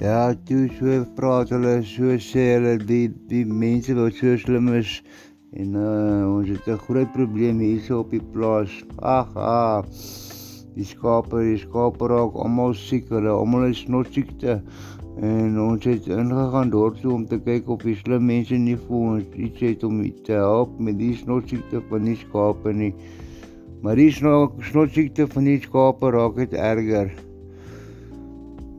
Ja, toe so praat hulle so sê hulle die die mense wat so slim is en uh, ons het 'n groot probleem hierso op die plaas. Ag, ah. Die skape, die skape raak almal siek, hulle almal is nog siekte. En ons het ingegaan dorp toe om te kyk of die slim mense nie vir ons iets het om te help met die snotsiekte van die skape nie. Maar die snotsiekte van die skape raak dit erger.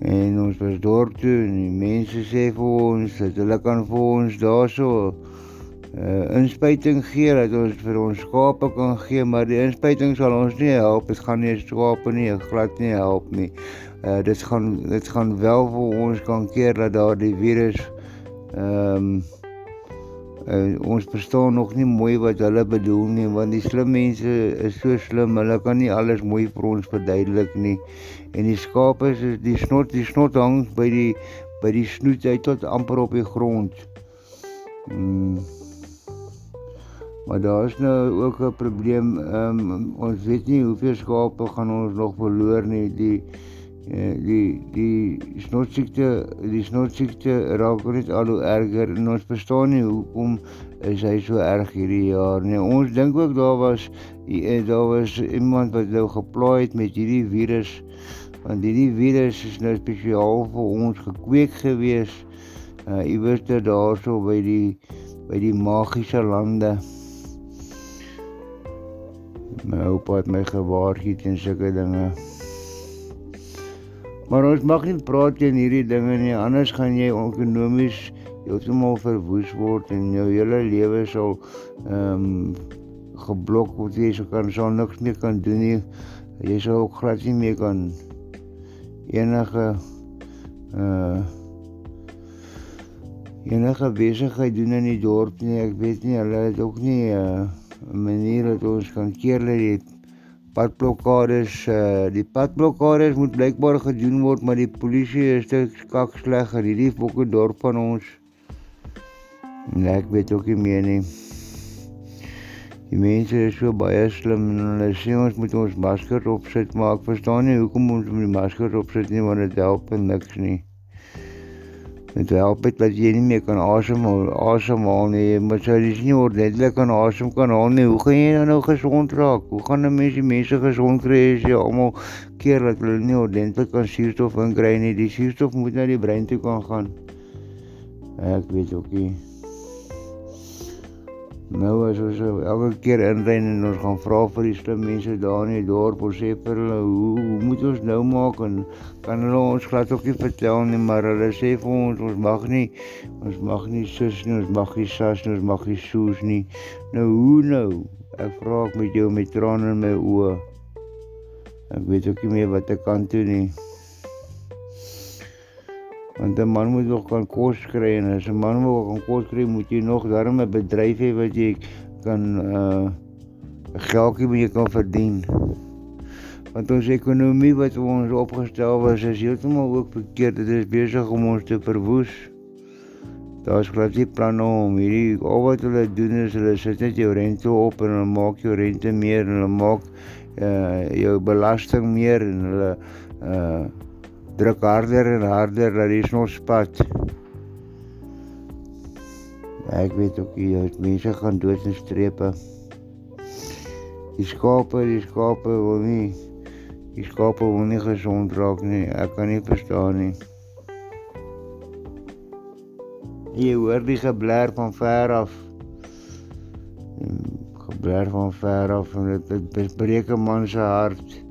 En ons was dorp toe en die mense sê vir ons dat hulle kan vir ons daarso 'n uh, eh, inspuiting gee dat ons vir ons skape kan gee, maar die inspuiting sal ons nie help. Dit gaan nie skape nie, glad nie help nie. Uh dit gaan dit gaan wel vir ons kan keer dat daardie virus ehm um, uh, ons verstaan nog nie mooi wat hulle bedoel nie want die slim mense is so slim hulle kan nie alles mooi vir ons verduidelik nie. En die skape is die snot die snot hang by die by die snoet uit tot amper op die grond. Hmm. maar daar is nou ook 'n probleem um, ons weet nie hoeveel skape gaan ons nog verloor nie. Die Eh, die die snotsiekte die snotsiekte raak net al hoe erger en ons verstaan nie hoekom is hy so erg hierdie jaar nie. Ons dink ook daar was eh, daar was iemand wat nou geplaai het met hierdie virus want hierdie virus is nou spesiaal vir ons gekweek gewees uh iewers daarso by die by die magiese lande. My oupa het my gewaarsku teen sulke dinge. Maar ons mag nie praat teen hierdie dinge nie, anders gaan jy ekonomies heeltemal verwoes word en jou hele lewe sal ehm um, geblok word. Jy sal kan sal niks meer kan doen nie. Jy sal ook glad nie meer kan enige uh enige besigheid doen in die dorp nie. Ek weet nie hulle het ook nie uh, 'n uh, manier wat ons kan keer dat die padblokkades uh, die padblokkades moet blykbaar gedoen word maar die polisie is te skak sleg in hierdie fokke dorp van ons. Nee ek weet ook nie meer nie. Die mense is so baie slim en hulle sê ons moet ons masker opsit maar ek verstaan nie hoekom ons moet die masker opsit nie want dit help niks nie Dit help dit dat jy nie meer kan asemhaal asemhaal nie. Maar as jy nie ordentlik kan asem kan haal nie, hoe gaan jy dan nou gesond raak? Hoe gaan 'n mens die mense gesond kry as jy almal keer dat hulle nie ordentlik kan suurstof inkry nie? Die suurstof moet na die brein toe kan gaan. Ek weet ook nie. Nou as ons elke keer inry en ons gaan vra vir die slim mense daar in die dorp of sê vir hulle hoe, hoe moet ons nou maak? En kan hulle ons glad ook nie vertel nie maar hulle sê vir ons ons mag nie ons mag nie sus nie ons mag nie sas nie ons mag nie soos nie. Nou hoe nou? Ek vra ek met jou met trane in my oë. Ek weet ook nie meer wat ek kan doen nie Want 'n man moet nog kan kos kry en as 'n man wil kan kos kry, moet jy nog darm 'n bedryf hê wat jy kan uh geldjie moet jy kan verdien. Want ons ekonomie wat ons opgestel was is heeltemal ook verkeerd. Dit is besig om ons te verwoes. Daar's glad nie planne om hierdie al wat hulle doen is hulle sit net jou rente op en hulle maak jou rente meer en hulle maak uh jou belasting meer en hulle uh druk harder en harder dat die snospad. Ek weet ook jy mense gaan dood in strepe. Die skape, die skape wil nie die skape wil nie gesond raak nie. Ek kan nie verstaan nie. Jy hoor die gebler van ver af. Gebler van ver af en dit breek 'n man se hart.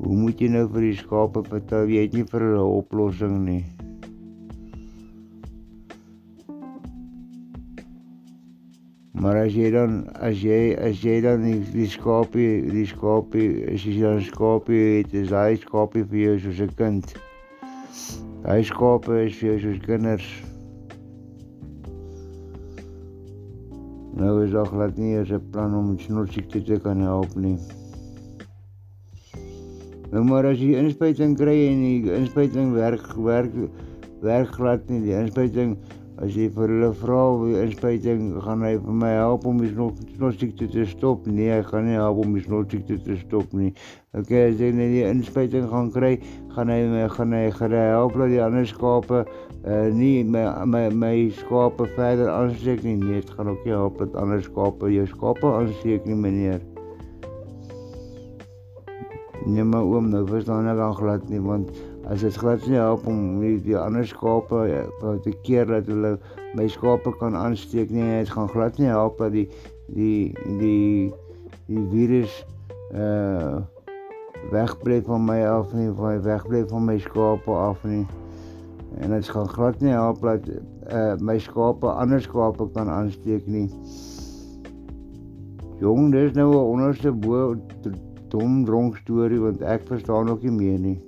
Hoe moet jy nou vir die skape vertel jy het nie vir hulle 'n oplossing nie? Maar as jy dan as jy as jy dan die, skapie die skapie as jy dan skapie het, is hy skapie vir jou soos 'n kind. Hy skape is vir jou soos kinders. Nou is ook laat nie 'n plan om snoersiekte te kan help nie. Nou maar as jy inspuiting kry en die inspuiting werk werk werk glad nie. Die inspuiting As jy vir hulle vra wie inspuiting gaan hy vir my help om die snotsiekte te stop? Nee, hy gaan nie help om die snotsiekte te stop nie. Okay, as jy net die inspuiting gaan kry, gaan hy my gaan hy gaan hy help dat die ander skape uh nie my my my skape verder aansteek nie. Nee, dit gaan ook nie help dat ander skape jou skape aansteek nie, meneer. Nee, maar oom, nou verstaan ek dan glad nie want as dit glad nie help om die, die ander skape uh, te keer dat hulle my skape kan aansteek nie, dit gaan glad nie help dat die die die die virus uh wegbly van my af nie, van wegbly van my skape af nie. En dit gaan glad nie help dat uh my skape ander skape kan aansteek nie. Jong, dis nou 'n onderste bo dom dronk storie want ek verstaan ook nie meer nie.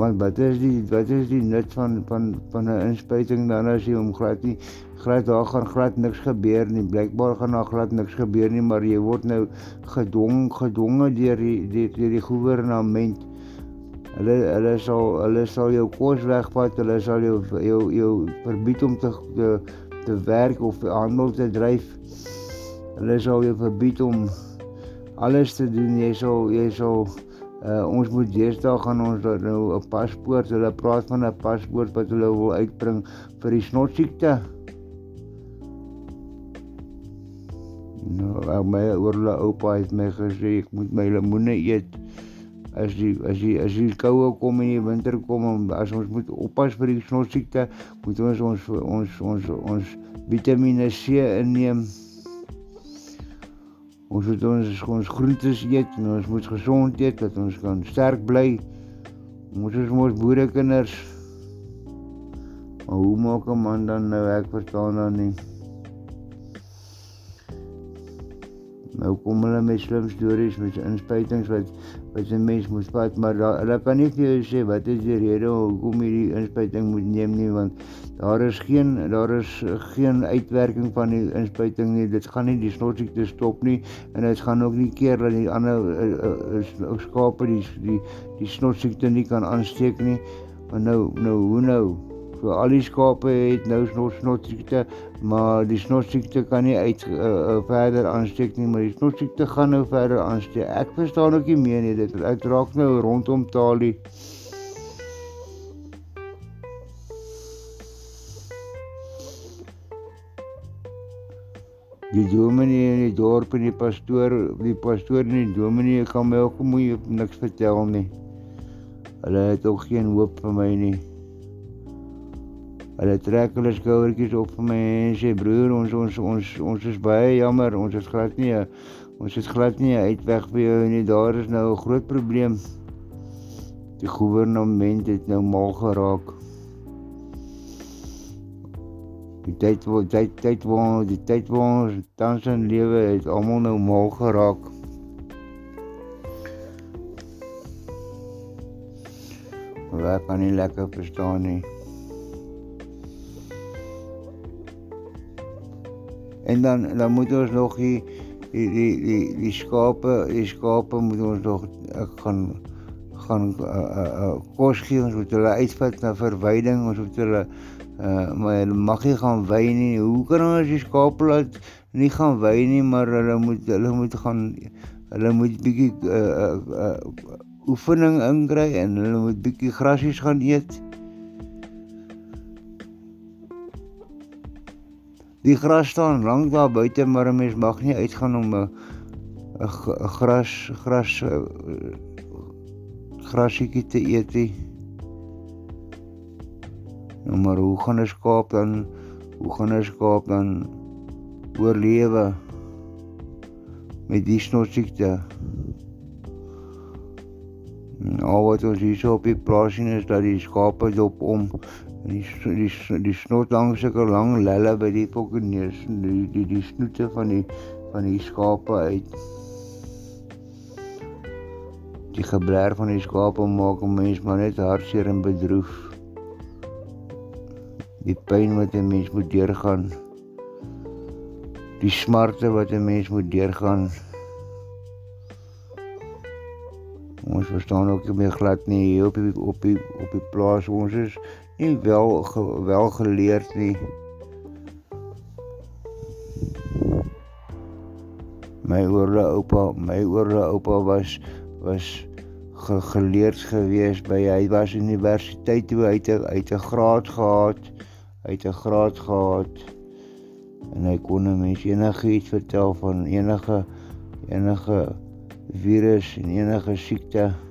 Want wat is die wat is die nut van van van 'n inspuiting dan as jy hom glad nie glad daar gaan glad niks gebeur nie. Blykbaar gaan daar glad niks gebeur nie, maar jy word nou gedwong gedwonge deur die deur die regering. Hulle hulle sal hulle sal jou kos wegvat, hulle sal jou jou jou verbied om te te, te werk of handel te dryf. Hulle sal jou verbied om alles te doen. Jy sal jy sal uh, ons moet deesdae gaan ons nou 'n paspoort. Hulle praat van 'n paspoort wat hulle wil uitbring vir die snotsiekte. Nou, my oorle oupa het my gesê ek moet my lemoene eet. As die as die as die koue kom en die winter kom, as ons moet oppas vir die snotsiekte, moet ons ons ons ons ons Vitamiene C inneem. Ons moet ons ons groentes eet en ons moet gesond eet dat ons kan sterk bly. Ons is mos boerekinders. Maar hoe maak 'n man dan nou ek verstaan dan nie. Nou kom hulle met slim stories met inspuitings wat wat 'n mens moet vat, maar hulle kan nie vir jou sê wat is die rede hoekom jy die inspuiting moet neem nie want daar is geen daar is geen uitwerking van die inspuiting nie. Dit gaan nie die snotsiekte stop nie en dit gaan ook nie keer dat die ander uh, uh, skape die die die snotsiekte nie kan aansteek nie. Maar nou nou hoe nou? So al die skape het nou snotsiekte, maar die snotsiekte kan nie uit uh, uh, verder aansteek nie, maar die snotsiekte gaan nou verder aansteek. Ek verstaan ook nie meer nie, dit uitraak nou rondom talie. Die dominee in die dorp en die pastoor, die pastoor en die dominee kan my ook mooi niks vertel nie. Hulle het ook geen hoop vir my nie. Hulle trek hulle skouertjies op vir my en sê broer ons ons ons ons is baie jammer ons is glad nie ons is glad nie uitweg vir jou nie daar is nou 'n groot probleem. Die regering het nou mal geraak. Die tyd wat tyd tyd waar die tyd waar ons tans in lewe het almal nou mal geraak. Maar ek kan nie lekker verstaan nie. En dan dan moet ons nog die die die die, die skape, die skape moet ons nog ek gaan gaan uh, uh, uh, kos gee. Ons moet hulle uitvat na verwyding. Ons moet hulle uh, maar hulle mag nie gaan wy nie. Hoe kan ons die skape laat nie gaan wy nie maar hulle moet hulle moet gaan hulle moet bietjie uh, uh, uh, oefening inkry en hulle moet bietjie grasies gaan eet Die gras staan lank daar buite, maar 'n mens mag nie uitgaan om 'n 'n gras gras grasietjie te eet nie. Nou maar hoe gaan 'n skaap dan hoe gaan 'n skaap dan oorlewe met die snotsiekte? Nou wat ons hier so op die plaas sien is dat die skape dop om die die die snot langs sulke lang lelle by die fokkeneus die die die snoete van die van die skape uit. Die gebler van die skape maak 'n mens maar net hartseer en bedroef. Die pyn wat 'n mens moet deurgaan. Die smarte wat 'n mens moet deurgaan. Ons verstaan ook nie meer glad nie hier op die op die op die plaas ons is nie wel wel geleerd nie. My oorle oupa, my oorle oupa was was ge, geleerd gewees by hy was universiteit toe hy het het 'n graad gehad. Het 'n graad gehad en hy kon 'n mens enigiets vertel van enige enige virus en enige siekte.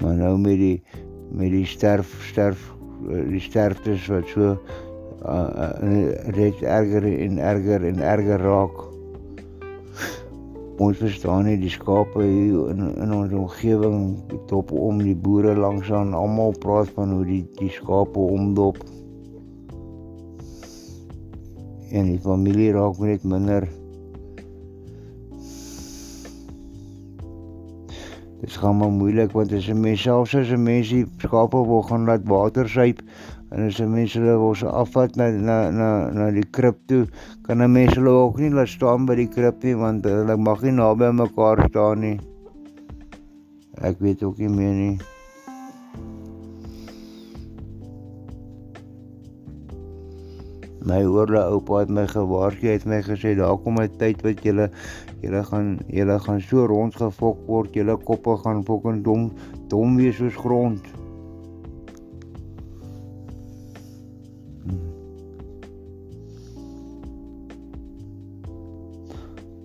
Maar nou met die met die sterf sterf die sterftes wat so dit uh, uh, erger en erger en erger raak. Ons verstaan nie die skape hier in in ons omgewing dop om die boere langs aan almal praat van hoe die die skape omdop. En die familie raak net minder. Dit gaan maar moeilik want as 'n mens selfs as 'n mens die skape wil gaan laat water suip en as 'n mens hulle wil se afvat na na na na die krib toe, kan 'n mens hulle ook nie laat staan by die krib nie want hulle mag nie naby mekaar staan nie. Ek weet ook nie meer nie. My oorle oupa het my gewaarsku, het my gesê daar kom 'n tyd wat julle julle gaan julle gaan so rondgefok word, julle koppe gaan fucking dom dom wees soos grond.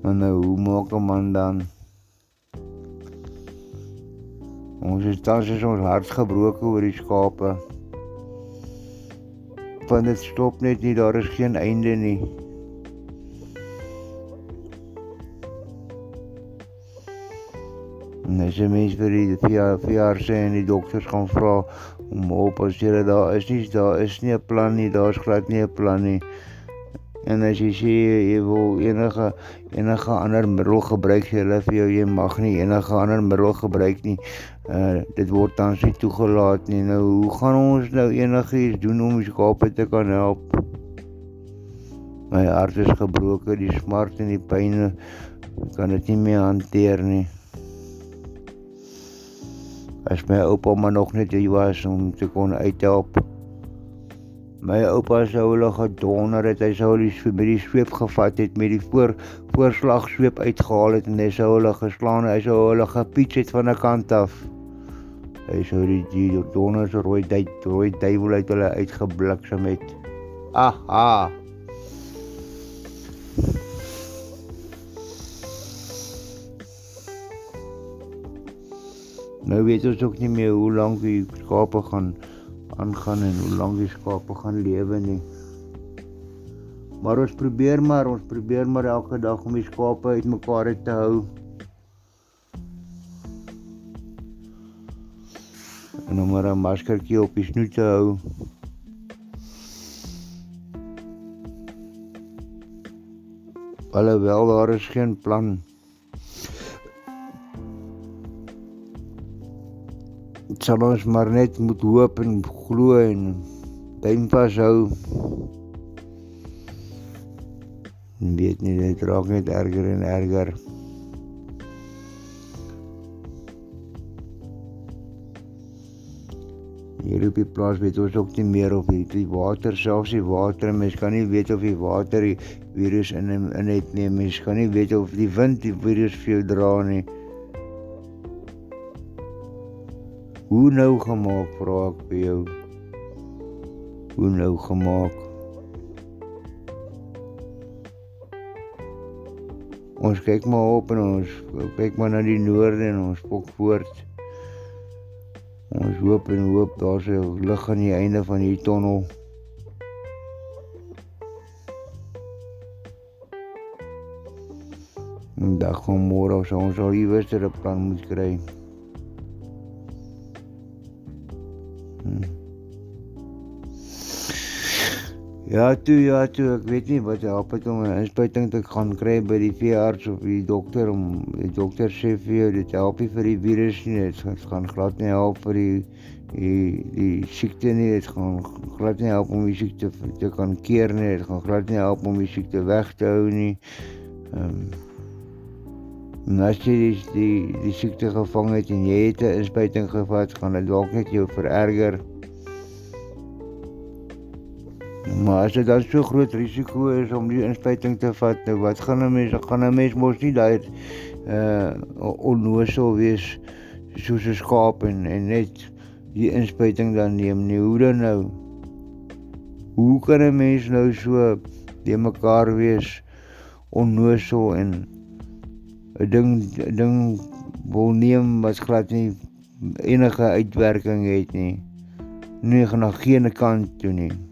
En nou, hoe maak 'n man dan? Ons is tans is ons hart gebroken oor die skape. Want dit stop net nie, daar is geen einde nie. En as jy mens vir die VR sê en die dokters gaan vra om op as jy daar is nie, daar is nie 'n plan nie, daar's glad nie 'n plan nie. En as jy sê jy wil enige enige ander middel gebruik, sê hulle vir jou jy mag nie enige ander middel gebruik nie. Uh dit word tans nie toegelaat nie. Nou hoe gaan ons nou enigiets doen om skape te kan help? My hart is gebroken, die smart en die pyn kan dit nie meer hanteer nie. As my oupa maar nog net hier was om te kon uithelp. My oupa sou hulle gedonder het. Hy sou hulle met die sweep gevat het met die voor voorslag sweep uitgehaal het en hy sou hulle geslaan. Hy sou hulle gepiets het van 'n kant af. Hy sou die die donders rooi dui rooi duiwel uit hulle uitgebliksem het. Aha. Nou weet ons ook nie meer hoe lank die skape gaan aangaan en hoe lank die skape gaan lewe nie. Maar ons probeer maar, ons probeer maar elke dag om die skape uitmekaar te hou. En om maar 'n maskertjie op die snoet te hou. Alhoewel daar is geen plan nie. Sal ons maar net moet hoop en glo en duim vashou. En weet nie dit raak net erger en erger. Hier op die plaas weet ons ook nie meer of die, water selfs die water mens kan nie weet of die water die virus in in het nie mens kan nie weet of die wind die virus vir jou dra nie. Hoe nou gemaak vra ek by jou? Hoe nou gemaak? Ons kyk maar op en ons kyk maar na die noorde en ons spok voort. Ons hoop en hoop daar's 'n lig aan die einde van hierdie tonnel. En dan kom môre ons al iewers 'n plan moet kry. Ja, toe ja, toe. Ek weet nie wat help het om 'n inspuiting te gaan kry by die veearts of die dokter om die dokter sê vir jou dit help nie vir die virus nie, dit gaan glad nie help vir die die die siekte nie, dit gaan glad nie help om die siekte te kan keer nie, dit gaan glad nie help om die siekte weg te hou nie. Ehm um, as jy die die, die siekte gevang het en jy het 'n inspuiting gevat, gaan dit dalk net jou vererger. Maar as dit dan so groot risiko is om die inspuiting te vat, nou wat gaan 'n mens, gaan 'n mens mos nie daai uh onnoosel wees soos 'n skaap en en net die inspuiting dan neem nie. Hoe dan nou? Hoe kan 'n mens nou so die mekaar wees onnoosel en 'n ding ding wil neem wat glad nie enige uitwerking het nie. Nie gaan na geen kant toe nie.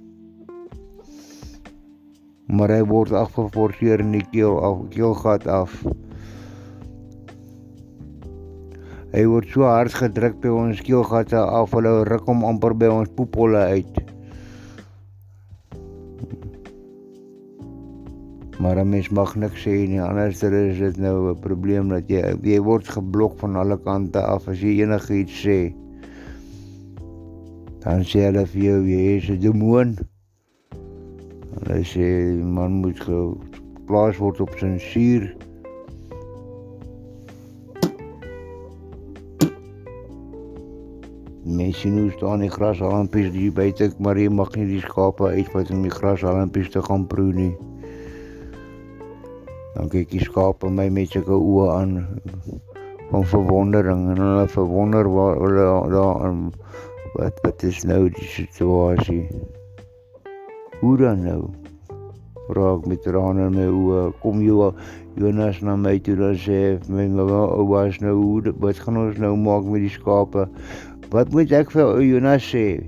Maar hy word afgeforceer in die keel af, keelgat af. Hy word so hard gedruk by ons keelgatte af, hulle ruk hom amper by ons poepolle uit. maar 'n mens mag niks sê nie anders is dit nou 'n probleem dat jy jy word geblok van alle kante af as jy enigiets sê dan sê hulle vir jou jy is 'n demoon hulle sê man moet geplaas word op sensuur Mense nou staan in gras al en pis die buite maar jy mag nie die skape uitvat in die gras al en pis te gaan proe nie. Dan kyk die skape my met sulke oë aan van verwondering en hulle verwonder waar hulle daar wat wat is nou die situasie? Hoe dan nou? Vra ek met trane in my oë. Kom jy Jonas na my toe dan sê my ou was nou hoe wat gaan ons nou maak met die skape? Wat moet ek vir ou Jonas sê?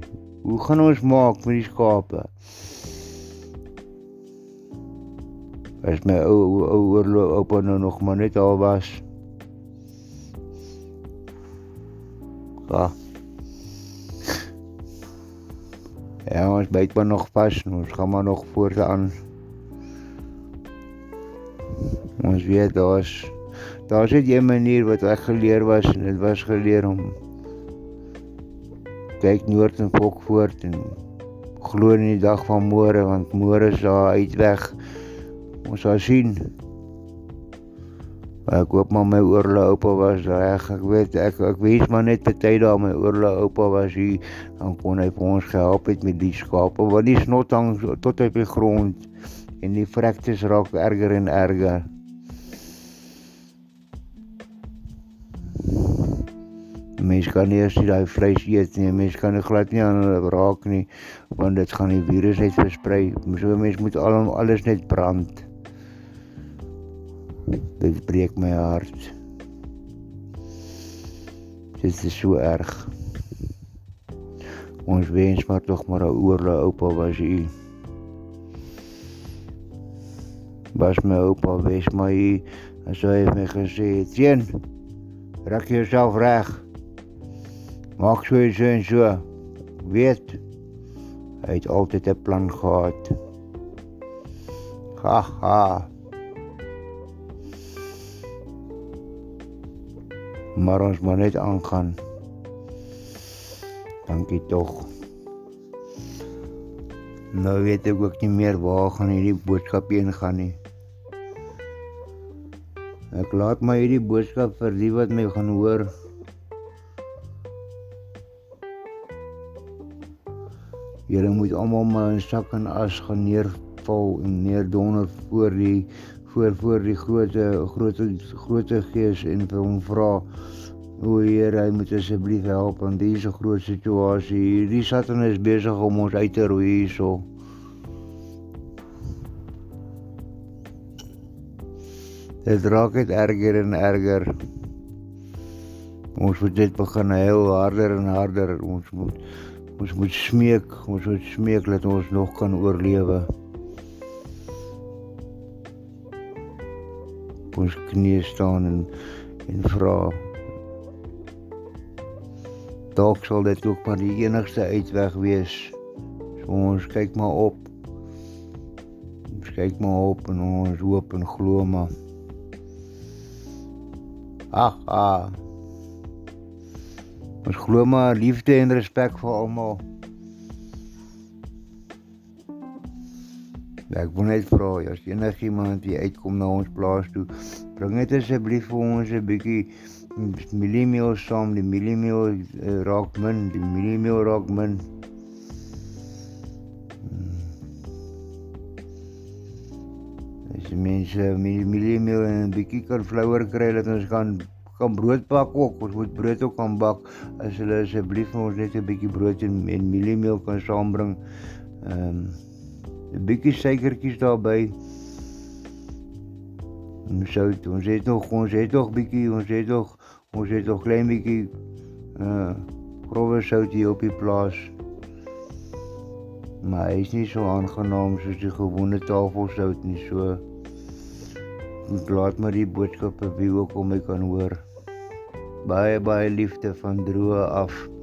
Hoe gaan ons maak met die skape? as my ou ou oorloop oupa nou nog maar net al was. Ja. Ja, ons byt maar nog vas, ons gaan maar nog voortaan. Ons weet daar's daar's net 'n manier wat ek geleer was en dit was geleer om kyk noord en fok voort en glo in die dag van môre want môre is daar uitweg ons sal sien. Ek hoop maar my oorle oupa was reg. Ek weet ek ek wens maar net party daar my oorle oupa was hier dan kon hy vir ons gehelp het met die skape want die snot hang tot op die grond en die vrektes raak erger en erger. Mens kan nie as jy daai vleis eet nie, mens kan dit glad nie aan hulle raak nie want dit gaan die virus net versprei. So mens moet al alles net brand. Dit breek my hart. Dit is so erg. Ons wens maar tog maar 'n oorle oupa was u. Was my oupa wees my. En so het my gesê, "Tien, raak jouself reg. Maak so iets en so. Weet, hy het altyd 'n plan gehad." Ha ha. Maar ons moet net aangaan. Dankie tog. Nou weet ek ook nie meer waar gaan hierdie boodskap heen gaan nie. Ek laat my hierdie boodskap vir die wat my gaan hoor. Julle moet almal maar in sak en as gaan neerval en neerdonder voor die voor voor die groot groot groot gees en vir hom vra o Here hy moet asseblief help in hierdie groot situasie hierdie satan is besig om ons uit te roei hierso. Dit raak net erger en erger. Ons moet dit begin heel harder en harder. Ons moet ons moet smeek ons moet smeek dat ons nog kan oorlewe op ons knieë staan en en vra dalk sal dit ook maar die enigste uitweg wees. So ons kyk maar op. Ons kyk maar op en ons hoop en glo maar. Ag, ah. Ons glo maar liefde en respek vir almal. Ek wil net vra as enigiemand hier uitkom na ons plaas toe, bring net asseblief vir ons 'n bietjie mieliemeel saam, die mieliemeel uh, raak min, die mieliemeel raak min. As jy mense mieliemeel en 'n bietjie kan flouer kry dat ons kan kan brood bak ook. Ons moet brood ook kan bak. As hulle asseblief ons net 'n bietjie brood en, en mieliemeel kan saambring. Ehm um, 'n bietjie suikertjies daarbey. Ons sou ons het nog ons het nog bietjie ons het nog ons het nog klein bietjie uh grove sout hier op die plaas. Maar hy is nie so aangenaam soos die gewone tafelsout nie so. Ek laat maar die boodskappe wie ook om my kan hoor. Baie baie liefde van droë af.